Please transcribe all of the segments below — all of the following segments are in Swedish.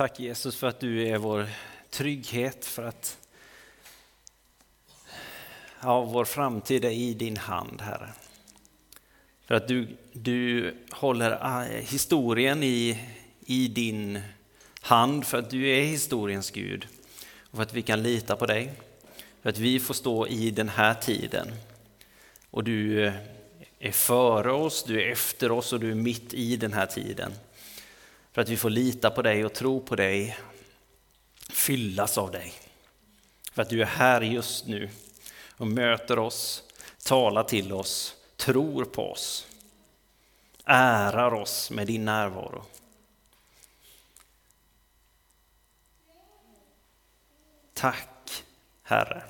Tack Jesus för att du är vår trygghet, för att ja, vår framtid är i din hand, Herre. För att du, du håller ah, historien i, i din hand, för att du är historiens Gud. Och för att vi kan lita på dig, för att vi får stå i den här tiden. Och du eh, är före oss, du är efter oss och du är mitt i den här tiden. För att vi får lita på dig och tro på dig, fyllas av dig. För att du är här just nu och möter oss, talar till oss, tror på oss, ärar oss med din närvaro. Tack Herre.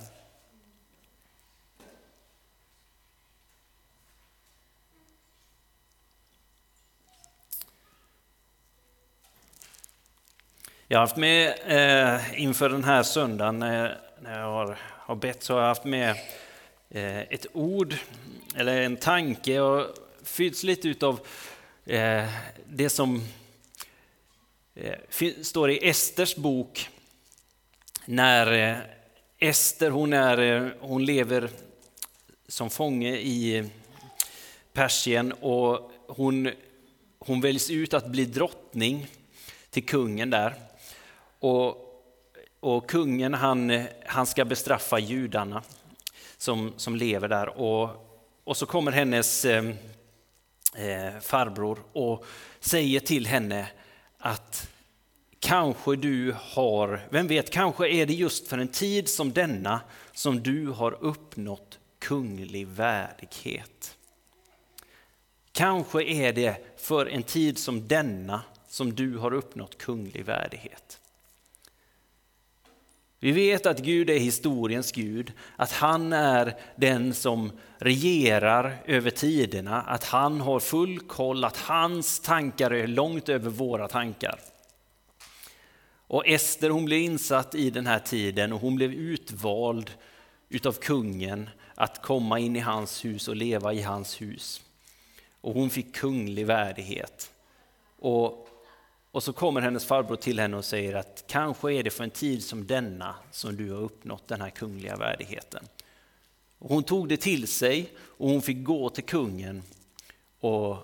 Jag har haft med eh, inför den här söndagen eh, när jag har, har bett så har jag haft med eh, ett ord eller en tanke och fyllts lite utav eh, det som eh, står i Esters bok när eh, Ester hon, är, eh, hon lever som fånge i Persien och hon, hon väljs ut att bli drottning till kungen där. Och, och kungen han, han ska bestraffa judarna som, som lever där. Och, och så kommer hennes eh, eh, farbror och säger till henne att kanske du har, vem vet, kanske är det just för en tid som denna som du har uppnått kunglig värdighet. Kanske är det för en tid som denna som du har uppnått kunglig värdighet. Vi vet att Gud är historiens Gud, att han är den som regerar över tiderna, att han har full koll, att hans tankar är långt över våra tankar. Och Ester hon blev insatt i den här tiden och hon blev utvald utav kungen att komma in i hans hus och leva i hans hus. Och hon fick kunglig värdighet. Och och så kommer hennes farbror till henne och säger att kanske är det för en tid som denna som du har uppnått den här kungliga värdigheten. Och hon tog det till sig och hon fick gå till kungen och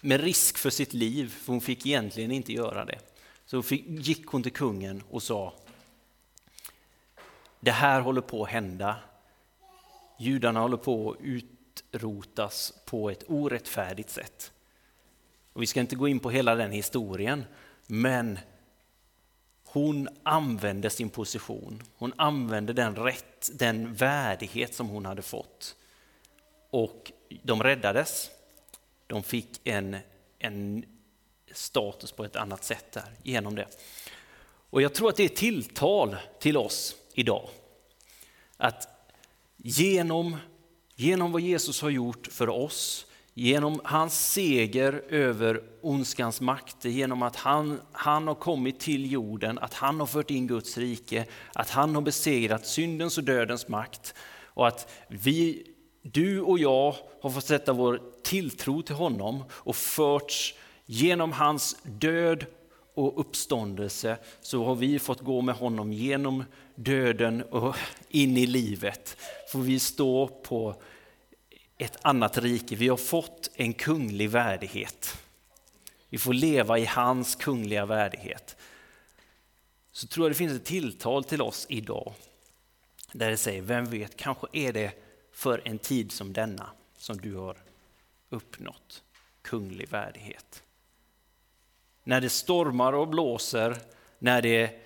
med risk för sitt liv, för hon fick egentligen inte göra det. Så fick, gick hon till kungen och sa Det här håller på att hända. Judarna håller på att utrotas på ett orättfärdigt sätt. Och vi ska inte gå in på hela den historien, men hon använde sin position. Hon använde den rätt, den värdighet som hon hade fått. Och de räddades. De fick en, en status på ett annat sätt där, genom det. Och jag tror att det är tilltal till oss idag. Att genom, genom vad Jesus har gjort för oss Genom hans seger över ondskans makt, genom att han, han har kommit till jorden, att han har fört in Guds rike, att han har besegrat syndens och dödens makt och att vi, du och jag har fått sätta vår tilltro till honom och förts genom hans död och uppståndelse så har vi fått gå med honom genom döden och in i livet. Får vi stå på ett annat rike. Vi har fått en kunglig värdighet. Vi får leva i hans kungliga värdighet. Så tror jag det finns ett tilltal till oss idag. Där det säger, vem vet, kanske är det för en tid som denna som du har uppnått kunglig värdighet. När det stormar och blåser, när det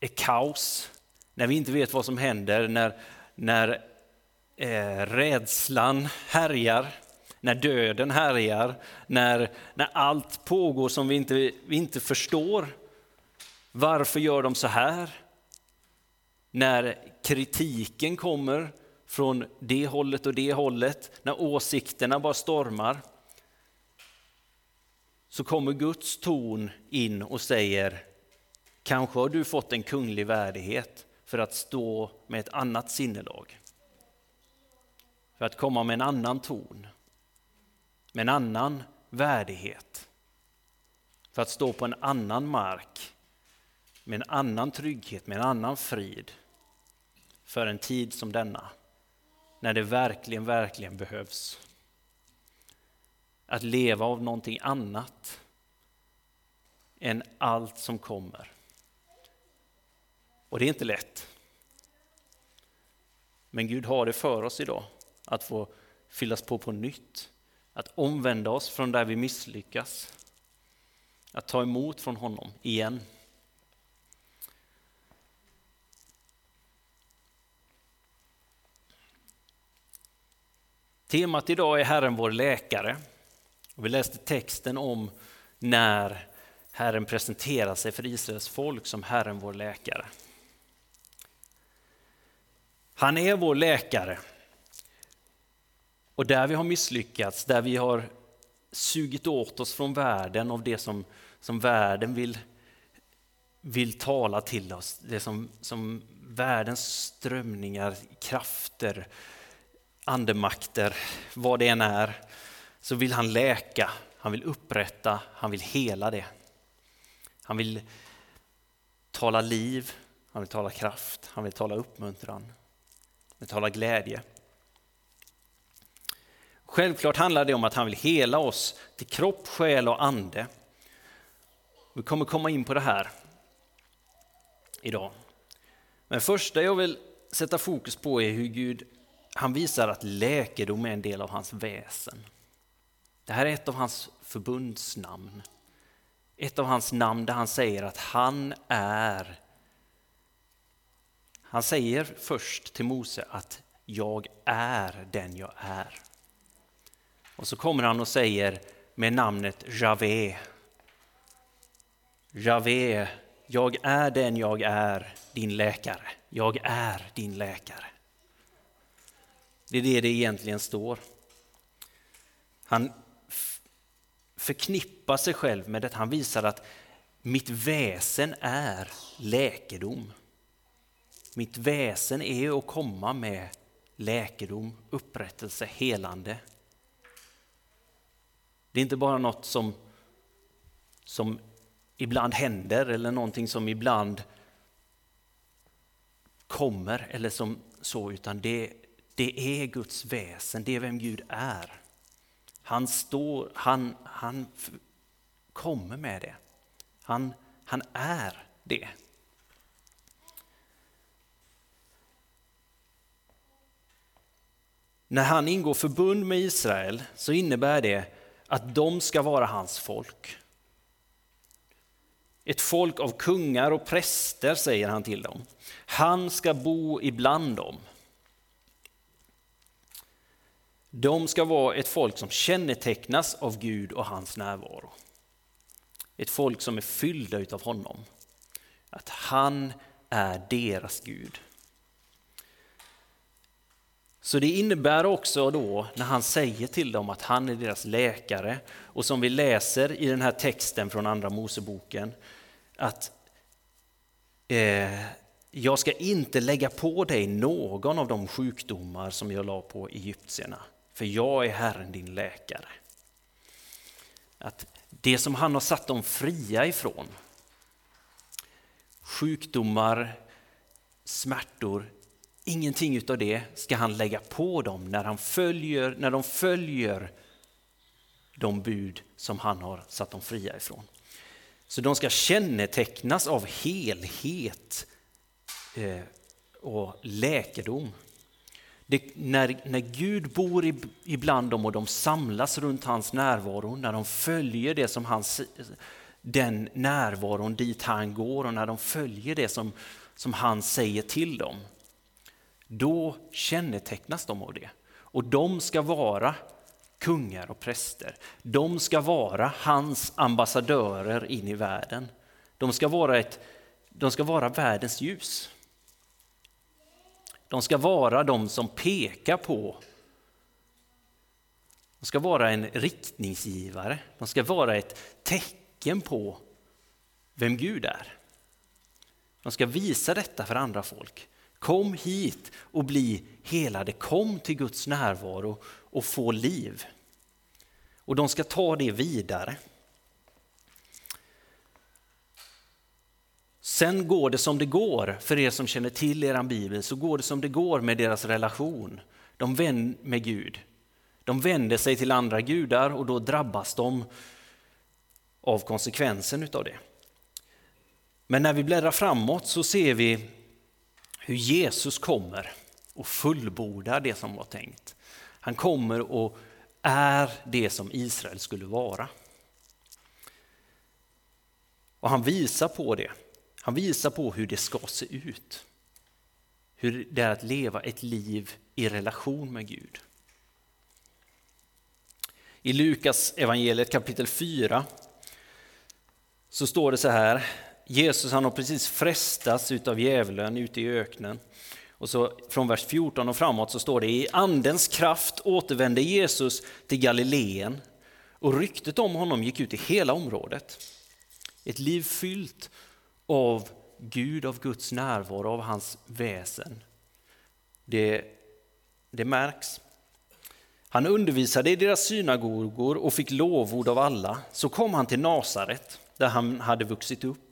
är kaos, när vi inte vet vad som händer, när, när eh, rädslan härjar, när döden härjar, när, när allt pågår som vi inte, vi inte förstår. Varför gör de så här? När kritiken kommer från det hållet och det hållet, när åsikterna bara stormar, så kommer Guds ton in och säger, kanske har du fått en kunglig värdighet för att stå med ett annat sinnelag för att komma med en annan ton, med en annan värdighet. för att stå på en annan mark med en annan trygghet, med en annan frid för en tid som denna, när det verkligen, verkligen behövs. Att leva av någonting annat än allt som kommer. Och det är inte lätt. Men Gud har det för oss idag, att få fyllas på på nytt, att omvända oss från där vi misslyckas, att ta emot från honom igen. Temat idag är Herren vår läkare. vi läste texten om när Herren presenterar sig för Israels folk som Herren vår läkare. Han är vår läkare. Och där vi har misslyckats, där vi har sugit åt oss från världen av det som, som världen vill, vill tala till oss, det som, som världens strömningar, krafter, andemakter, vad det än är, så vill han läka, han vill upprätta, han vill hela det. Han vill tala liv, han vill tala kraft, han vill tala uppmuntran, han vill tala glädje. Självklart handlar det om att han vill hela oss till kropp, själ och ande. Vi kommer komma in på det här idag. Men första jag vill sätta fokus på är hur Gud han visar att läkedom är en del av hans väsen. Det här är ett av hans förbundsnamn. Ett av hans namn där han säger att han är han säger först till Mose att jag är den jag är. Och så kommer han och säger med namnet Javé. Javé, jag är den jag är, din läkare. Jag är din läkare. Det är det det egentligen står. Han förknippar sig själv med det. Han visar att mitt väsen är läkedom. Mitt väsen är att komma med läkedom, upprättelse, helande. Det är inte bara något som, som ibland händer eller någonting som ibland kommer eller som så, utan det, det är Guds väsen, det är vem Gud är. Han, står, han, han kommer med det. Han, han är det. När han ingår förbund med Israel så innebär det att de ska vara hans folk. Ett folk av kungar och präster, säger han till dem. Han ska bo ibland dem. De ska vara ett folk som kännetecknas av Gud och hans närvaro. Ett folk som är fyllda av honom. Att han är deras Gud. Så det innebär också då när han säger till dem att han är deras läkare och som vi läser i den här texten från Andra Moseboken att eh, jag ska inte lägga på dig någon av de sjukdomar som jag la på egyptierna för jag är Herren din läkare. Att det som han har satt dem fria ifrån, sjukdomar, smärtor, ingenting utav det ska han lägga på dem när, han följer, när de följer de bud som han har satt dem fria ifrån. Så de ska kännetecknas av helhet eh, och läkedom. Det, när, när Gud bor ibland dem och de samlas runt hans närvaro, när de följer det som hans, den närvaron dit han går och när de följer det som, som han säger till dem, då kännetecknas de av det. Och de ska vara kungar och präster. De ska vara hans ambassadörer in i världen. De ska vara, ett, de ska vara världens ljus. De ska vara de som pekar på. De ska vara en riktningsgivare. De ska vara ett tecken på vem Gud är. De ska visa detta för andra folk. Kom hit och bli helade. Kom till Guds närvaro och få liv. Och de ska ta det vidare. Sen går det som det går, för er som känner till er bibel, så går det som det går med deras relation. De vänd, med Gud. De vänder sig till andra gudar och då drabbas de av konsekvensen utav det. Men när vi bläddrar framåt så ser vi hur Jesus kommer och fullbordar det som var tänkt. Han kommer och är det som Israel skulle vara. Och han visar på det. Han visar på hur det ska se ut. Hur det är att leva ett liv i relation med Gud. I Lukas evangeliet kapitel 4 så står det så här. Jesus han har precis frestats av djävulen ute i öknen. Och så från vers 14 och framåt så står det i andens kraft återvände Jesus till Galileen och ryktet om honom gick ut i hela området. Ett liv fyllt av Gud, av Guds närvaro, av hans väsen. Det, det märks. Han undervisade i deras synagogor och fick lovord av alla. Så kom han till Nasaret, där han hade vuxit upp.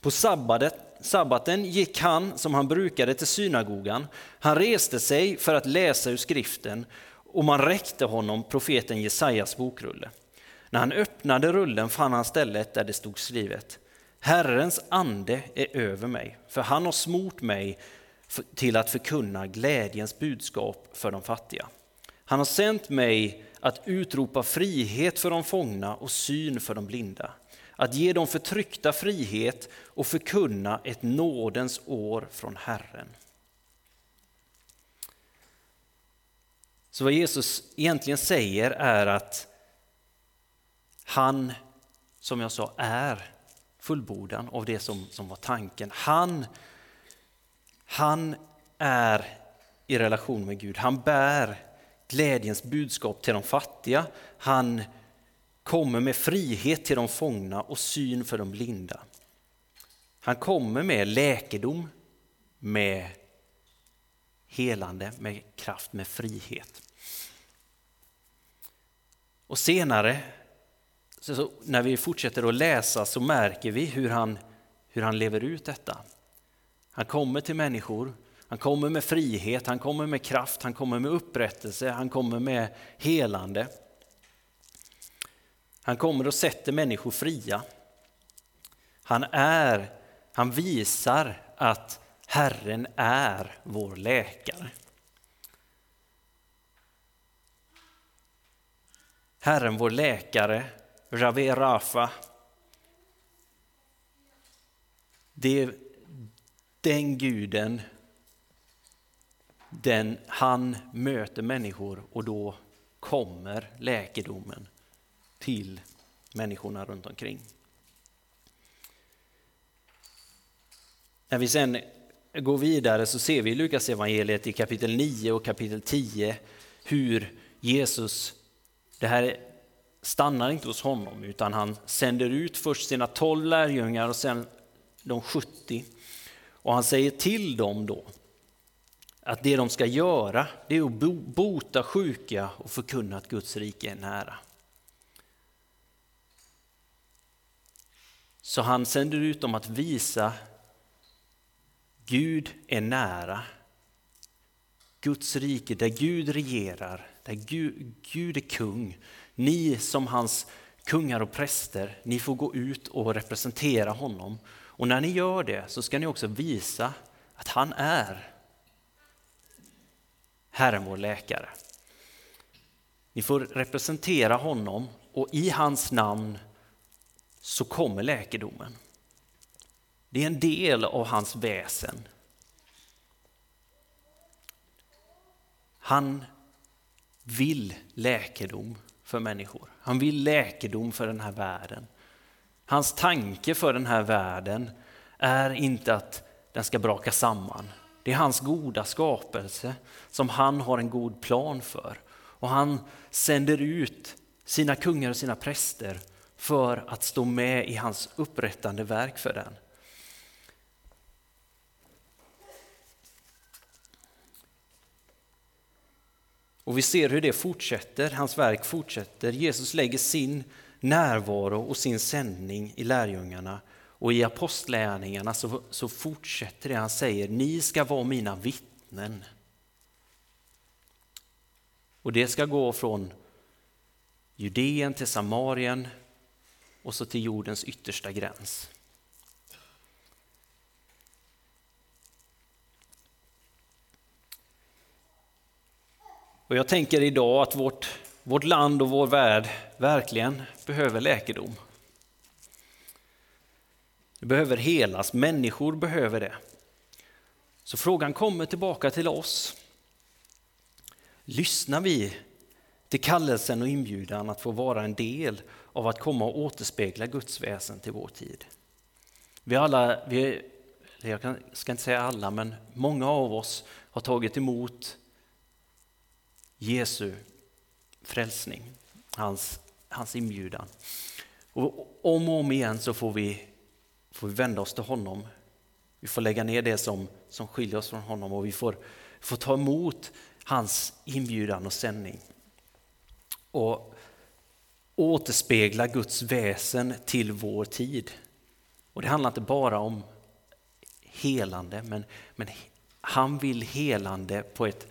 På sabbatet, sabbaten gick han, som han brukade, till synagogan. Han reste sig för att läsa ur skriften och man räckte honom profeten Jesajas bokrulle. När han öppnade rullen fann han stället där det stod skrivet Herrens ande är över mig, för han har smort mig till att förkunna glädjens budskap för de fattiga. Han har sänt mig att utropa frihet för de fångna och syn för de blinda, att ge de förtryckta frihet och förkunna ett nådens år från Herren. Så vad Jesus egentligen säger är att han, som jag sa, är fullbordan av det som, som var tanken. Han, han är i relation med Gud. Han bär glädjens budskap till de fattiga. Han kommer med frihet till de fångna och syn för de blinda. Han kommer med läkedom, med helande, med kraft, med frihet. Och senare så, när vi fortsätter att läsa så märker vi hur han, hur han lever ut detta. Han kommer till människor, han kommer med frihet, han kommer med kraft, han kommer med upprättelse, han kommer med helande. Han kommer och sätter människor fria. Han är, han visar att Herren är vår läkare. Herren vår läkare Rave Rafa. Det är den guden, den, han möter människor och då kommer läkedomen till människorna runt omkring. När vi sen går vidare så ser vi i Lukas evangeliet i kapitel 9 och kapitel 10 hur Jesus, det här stannar inte hos honom utan han sänder ut först sina tolv lärjungar och sen de 70. Och han säger till dem då att det de ska göra det är att bota sjuka och förkunna att Guds rike är nära. Så han sänder ut dem att visa Gud är nära. Guds rike där Gud regerar, där Gud, Gud är kung. Ni som hans kungar och präster, ni får gå ut och representera honom. Och när ni gör det så ska ni också visa att han är Herren vår läkare. Ni får representera honom och i hans namn så kommer läkedomen. Det är en del av hans väsen. Han vill läkedom för människor. Han vill läkedom för den här världen. Hans tanke för den här världen är inte att den ska braka samman. Det är hans goda skapelse som han har en god plan för. Och han sänder ut sina kungar och sina präster för att stå med i hans upprättande verk för den. Och vi ser hur det fortsätter, hans verk fortsätter. Jesus lägger sin närvaro och sin sändning i lärjungarna Och i apostlärningarna så, så fortsätter det, han säger, ni ska vara mina vittnen. Och det ska gå från Judeen till Samarien och så till jordens yttersta gräns. Och jag tänker idag att vårt, vårt land och vår värld verkligen behöver läkedom. Det behöver helas, människor behöver det. Så frågan kommer tillbaka till oss. Lyssnar vi till kallelsen och inbjudan att få vara en del av att komma och återspegla Guds väsen till vår tid? Vi alla, vi, jag ska inte säga alla, men många av oss har tagit emot Jesu frälsning, hans, hans inbjudan. Och om och om igen så får vi, får vi vända oss till honom. Vi får lägga ner det som, som skiljer oss från honom och vi får, får ta emot hans inbjudan och sändning. Och återspegla Guds väsen till vår tid. Och det handlar inte bara om helande, men, men han vill helande på ett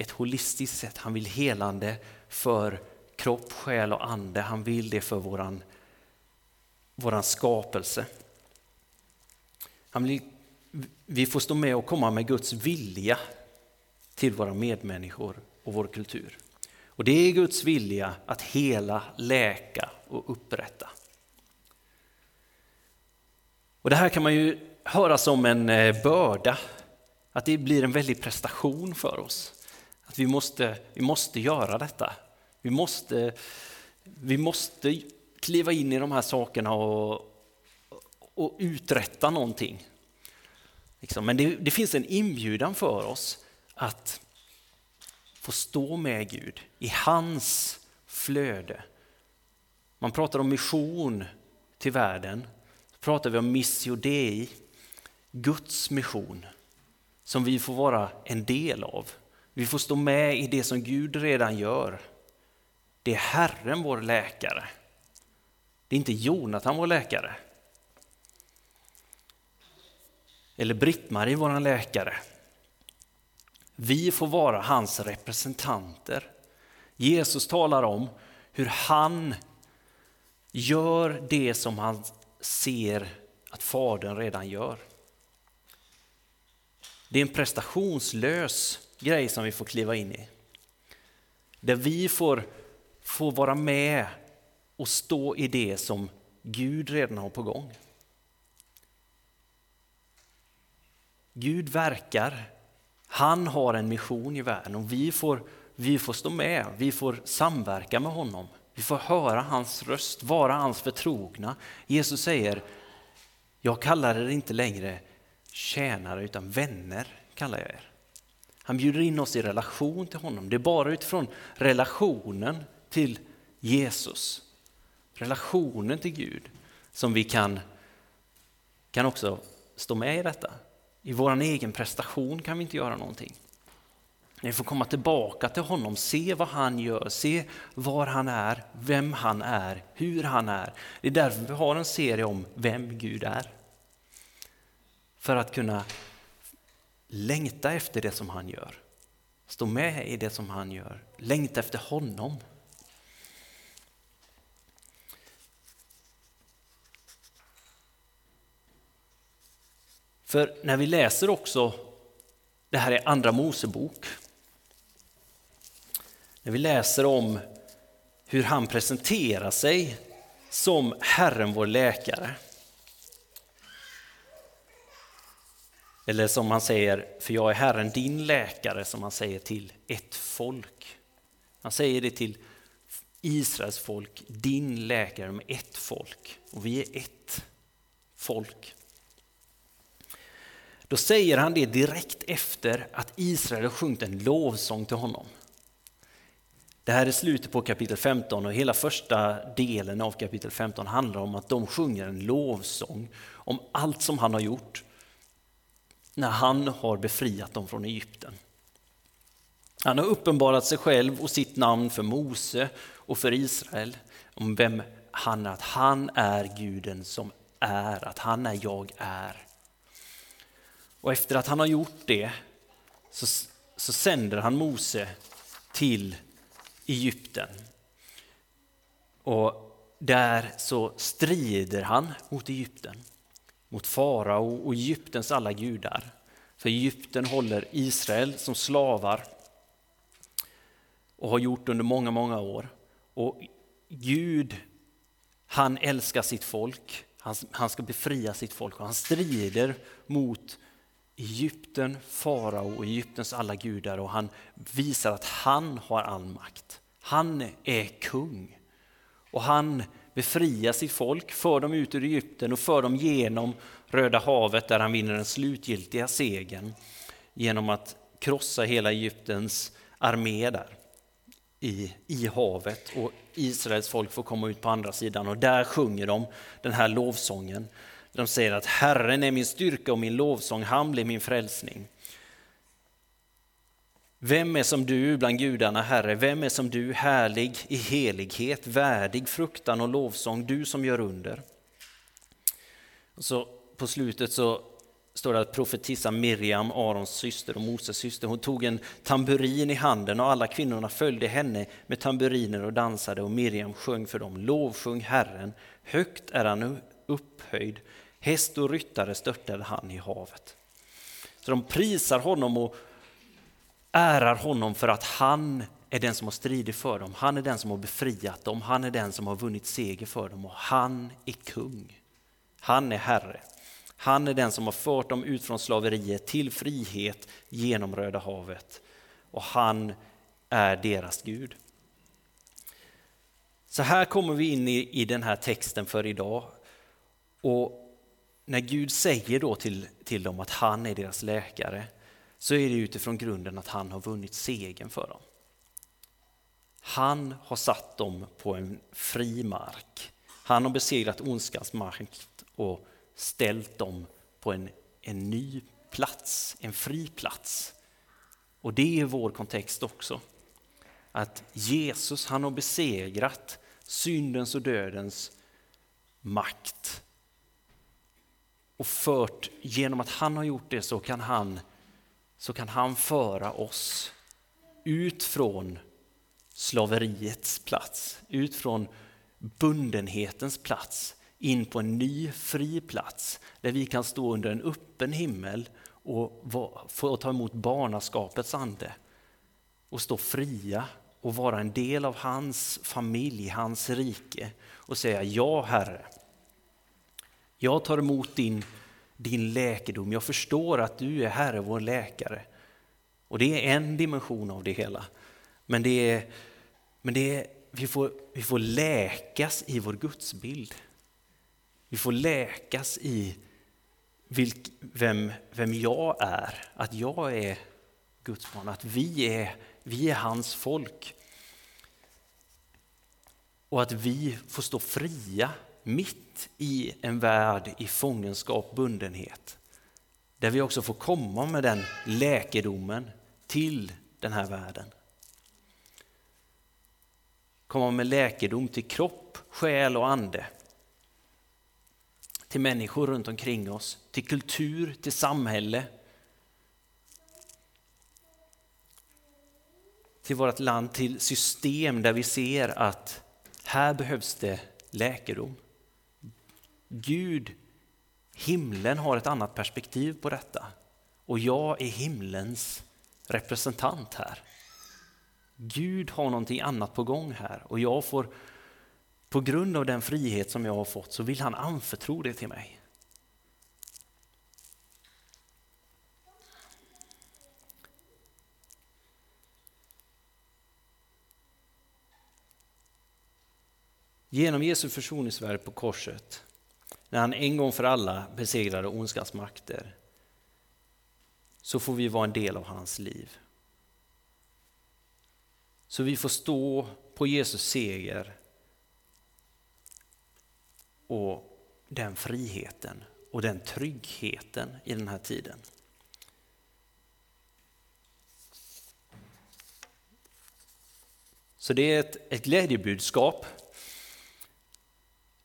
ett holistiskt sätt. Han vill helande för kropp, själ och ande. Han vill det för våran, våran skapelse. Han vill, vi får stå med och komma med Guds vilja till våra medmänniskor och vår kultur. Och det är Guds vilja att hela, läka och upprätta. Och det här kan man ju höra som en eh, börda, att det blir en väldig prestation för oss. Att vi måste, vi måste göra detta. Vi måste, vi måste kliva in i de här sakerna och, och uträtta någonting. Liksom. Men det, det finns en inbjudan för oss att få stå med Gud i hans flöde. Man pratar om mission till världen. Då pratar vi om missio dei, Guds mission, som vi får vara en del av. Vi får stå med i det som Gud redan gör. Det är Herren vår läkare. Det är inte Jonathan vår läkare. Eller Britt-Marie vår läkare. Vi får vara hans representanter. Jesus talar om hur han gör det som han ser att Fadern redan gör. Det är en prestationslös grej som vi får kliva in i. Där vi får, får vara med och stå i det som Gud redan har på gång. Gud verkar, han har en mission i världen och vi får, vi får stå med, vi får samverka med honom. Vi får höra hans röst, vara hans förtrogna. Jesus säger, jag kallar er inte längre tjänare utan vänner kallar jag er. Han bjuder in oss i relation till honom. Det är bara utifrån relationen till Jesus, relationen till Gud, som vi kan, kan också stå med i detta. I vår egen prestation kan vi inte göra någonting. Vi får komma tillbaka till honom, se vad han gör, se var han är, vem han är, hur han är. Det är därför vi har en serie om vem Gud är. För att kunna Längta efter det som han gör. Stå med i det som han gör. Längta efter honom. För när vi läser också, det här är Andra Mosebok, när vi läser om hur han presenterar sig som Herren vår läkare. Eller som han säger, för jag är Herren din läkare, som han säger till ett folk. Han säger det till Israels folk, din läkare med ett folk. Och vi är ett folk. Då säger han det direkt efter att Israel har sjungit en lovsång till honom. Det här är slutet på kapitel 15 och hela första delen av kapitel 15 handlar om att de sjunger en lovsång om allt som han har gjort när han har befriat dem från Egypten. Han har uppenbarat sig själv och sitt namn för Mose och för Israel om vem han är, att han är guden som är, att han är jag är. Och efter att han har gjort det så, så sänder han Mose till Egypten. Och där så strider han mot Egypten, mot farao och Egyptens alla gudar. För Egypten håller Israel som slavar och har gjort under många, många år. Och Gud, han älskar sitt folk, han, han ska befria sitt folk och han strider mot Egypten, farao och Egyptens alla gudar och han visar att han har all makt. Han är kung och han befriar sitt folk, för dem ut ur Egypten och för dem genom Röda havet där han vinner den slutgiltiga segern genom att krossa hela Egyptens armé där i, i havet och Israels folk får komma ut på andra sidan och där sjunger de den här lovsången. De säger att Herren är min styrka och min lovsång, han blir min frälsning. Vem är som du bland gudarna, Herre? Vem är som du, härlig i helighet, värdig fruktan och lovsång, du som gör under? Och så på slutet så står det att profetissan Miriam, Arons syster och Moses syster, hon tog en tamburin i handen och alla kvinnorna följde henne med tamburiner och dansade och Miriam sjöng för dem, lovsjung Herren, högt är han upphöjd, häst och ryttare störtade han i havet. Så de prisar honom och ärar honom för att han är den som har stridit för dem, han är den som har befriat dem, han är den som har vunnit seger för dem och han är kung. Han är Herre. Han är den som har fört dem ut från slaveriet till frihet genom Röda havet och han är deras Gud. Så här kommer vi in i, i den här texten för idag. Och när Gud säger då till, till dem att han är deras läkare så är det utifrån grunden att han har vunnit segern för dem. Han har satt dem på en fri mark. Han har besegrat ondskans makt och ställt dem på en, en ny plats, en fri plats. Och det är vår kontext också. Att Jesus han har besegrat syndens och dödens makt. Och fört, genom att han har gjort det så kan han, så kan han föra oss ut från slaveriets plats, ut från bundenhetens plats in på en ny fri plats där vi kan stå under en öppen himmel och få ta emot barnaskapets ande och stå fria och vara en del av hans familj, hans rike och säga ja Herre. Jag tar emot din, din läkedom. Jag förstår att du är Herre, vår läkare. Och det är en dimension av det hela. Men, det är, men det är, vi, får, vi får läkas i vår gudsbild. Vi får läkas i vilk, vem, vem jag är, att jag är Guds barn, att vi är, vi är hans folk. Och att vi får stå fria mitt i en värld i fångenskap, bundenhet. Där vi också får komma med den läkedomen till den här världen. Komma med läkedom till kropp, själ och ande till människor runt omkring oss, till kultur, till samhälle. Till vårt land, till system där vi ser att här behövs det läkedom. Gud, himlen har ett annat perspektiv på detta och jag är himlens representant här. Gud har någonting annat på gång här och jag får på grund av den frihet som jag har fått så vill han anförtro det till mig. Genom Jesu försoningsverk på korset, när han en gång för alla besegrade ondskans makter, så får vi vara en del av hans liv. Så vi får stå på Jesus seger och den friheten och den tryggheten i den här tiden. Så det är ett, ett glädjebudskap.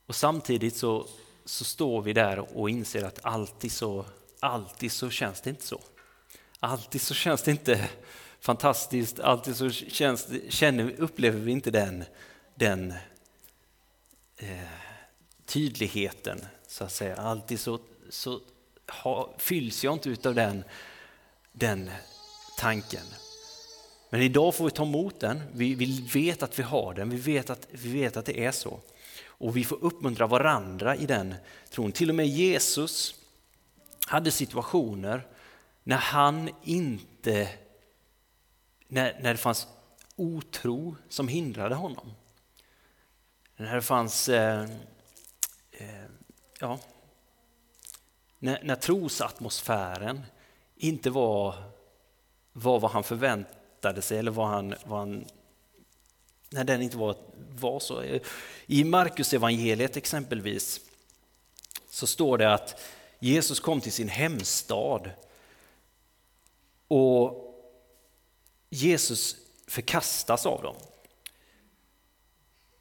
Och samtidigt så, så står vi där och inser att alltid så, alltid så känns det inte så. Alltid så känns det inte fantastiskt, alltid så känns, känner, upplever vi inte den, den eh, tydligheten, så att säga. Alltid så, så ha, fylls jag inte utav den, den tanken. Men idag får vi ta emot den, vi, vi vet att vi har den, vi vet att, vi vet att det är så. Och vi får uppmuntra varandra i den tron. Till och med Jesus hade situationer när han inte, när, när det fanns otro som hindrade honom. När det fanns, eh, eh, ja, när, när trosatmosfären inte var, var vad han förväntade sig eller vad han, vad han när den inte var, var så. I Markus evangeliet exempelvis så står det att Jesus kom till sin hemstad och Jesus förkastas av dem.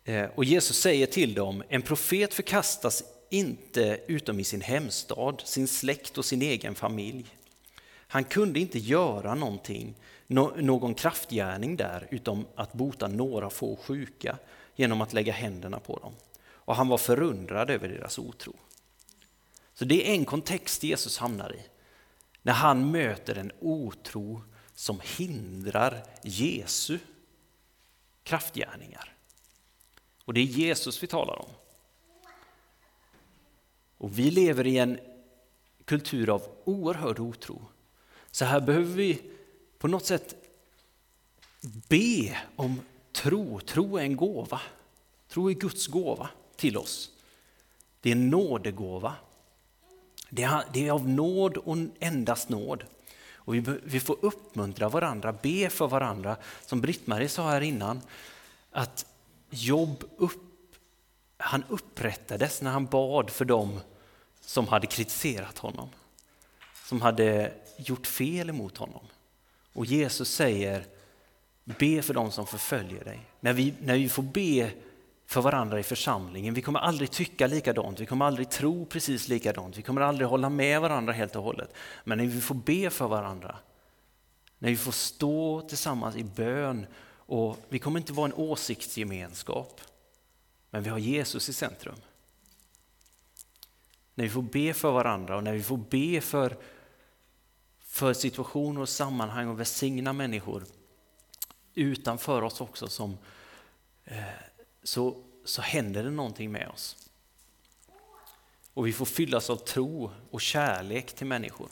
Eh, och Jesus säger till dem, en profet förkastas inte utom i sin hemstad, sin släkt och sin egen familj. Han kunde inte göra någonting, någon kraftgärning där, utom att bota några få sjuka genom att lägga händerna på dem. Och han var förundrad över deras otro. Så det är en kontext Jesus hamnar i. När han möter en otro som hindrar Jesu kraftgärningar. Och det är Jesus vi talar om. Och vi lever i en kultur av oerhörd otro. Så här behöver vi på något sätt be om tro. Tro är en gåva. Tro är Guds gåva till oss. Det är en nådegåva. Det är, av nåd och endast nåd. Och vi, vi får uppmuntra varandra, be för varandra. Som Britt-Marie sa här innan, att Jobb upp, han upprättades när han bad för dem som hade kritiserat honom. Som hade gjort fel emot honom. Och Jesus säger, be för dem som förföljer dig. När vi, när vi får be för varandra i församlingen, vi kommer aldrig tycka likadant, vi kommer aldrig tro precis likadant, vi kommer aldrig hålla med varandra helt och hållet. Men när vi får be för varandra, när vi får stå tillsammans i bön och vi kommer inte vara en åsiktsgemenskap, men vi har Jesus i centrum. När vi får be för varandra och när vi får be för, för situationer och sammanhang och välsigna människor utanför oss också som, eh, så, så händer det någonting med oss. Och vi får fyllas av tro och kärlek till människor.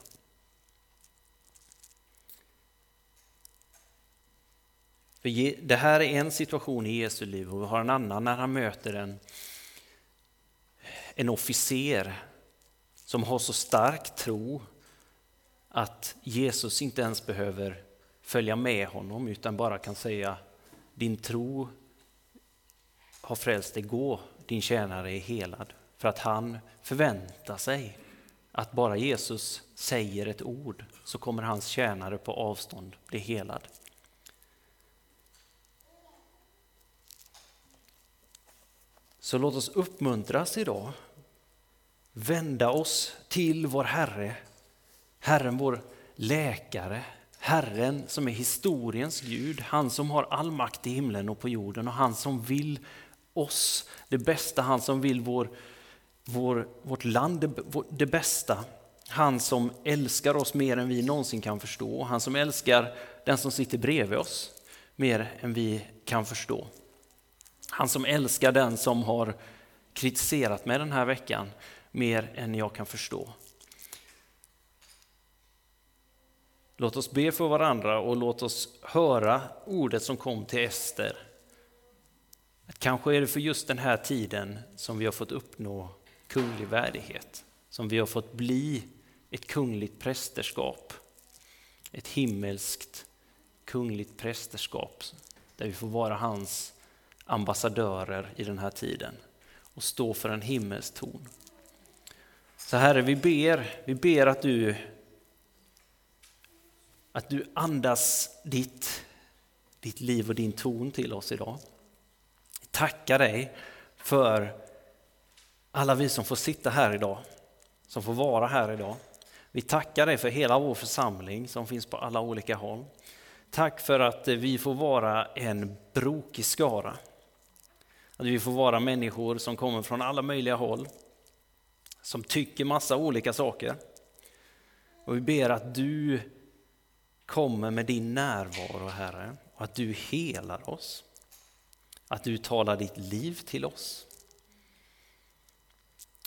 För det här är en situation i Jesu liv och vi har en annan när han möter en, en officer som har så stark tro att Jesus inte ens behöver följa med honom utan bara kan säga din tro har frälst dig, gå, din tjänare är helad. För att han förväntar sig att bara Jesus säger ett ord så kommer hans tjänare på avstånd bli helad. Så låt oss uppmuntras idag, vända oss till vår Herre, Herren vår läkare, Herren som är historiens Gud, han som har all makt i himlen och på jorden och han som vill oss det bästa, han som vill vår, vår, vårt land det, det bästa. Han som älskar oss mer än vi någonsin kan förstå, han som älskar den som sitter bredvid oss mer än vi kan förstå. Han som älskar den som har kritiserat mig den här veckan mer än jag kan förstå. Låt oss be för varandra och låt oss höra ordet som kom till Ester. Att kanske är det för just den här tiden som vi har fått uppnå kunglig värdighet, som vi har fått bli ett kungligt prästerskap, ett himmelskt kungligt prästerskap där vi får vara hans ambassadörer i den här tiden och stå för en himmelsk ton. Så Herre, vi ber, vi ber att du, att du andas ditt, ditt liv och din ton till oss idag. Tacka tackar dig för alla vi som får sitta här idag, som får vara här idag. Vi tackar dig för hela vår församling som finns på alla olika håll. Tack för att vi får vara en brokig skara. Att vi får vara människor som kommer från alla möjliga håll, som tycker massa olika saker. Och vi ber att du kommer med din närvaro, Herre, och att du helar oss. Att du talar ditt liv till oss.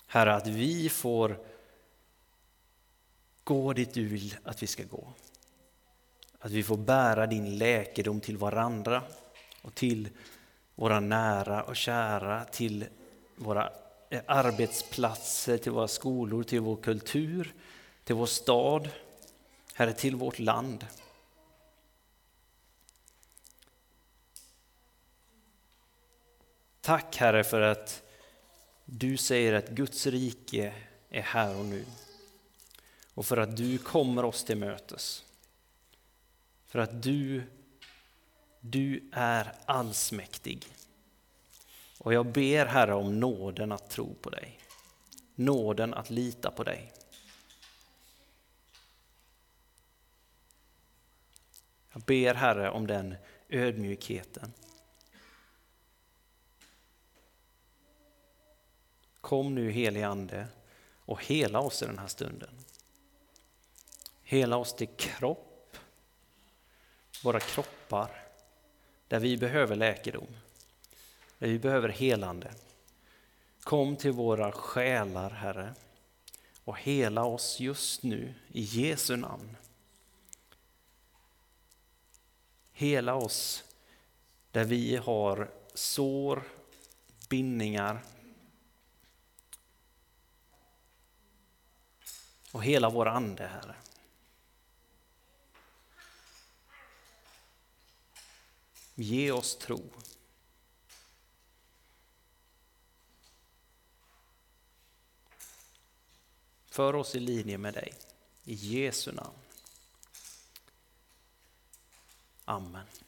Herre, att vi får gå dit du vill att vi ska gå. Att vi får bära din läkedom till varandra och till våra nära och kära, till våra eh, arbetsplatser, till våra skolor, till vår kultur, till vår stad, Herre, till vårt land. Tack Herre för att du säger att Guds rike är här och nu. Och för att du kommer oss till mötes. För att du, du är allsmäktig. Och jag ber Herre om nåden att tro på dig. Nåden att lita på dig. Jag ber Herre om den ödmjukheten. Kom nu helig Ande och hela oss i den här stunden. Hela oss till kropp, våra kroppar, där vi behöver läkedom, där vi behöver helande. Kom till våra själar, Herre, och hela oss just nu i Jesu namn. Hela oss där vi har sår, bindningar, och hela vår ande, Herre. Ge oss tro. För oss i linje med dig. I Jesu namn. Amen.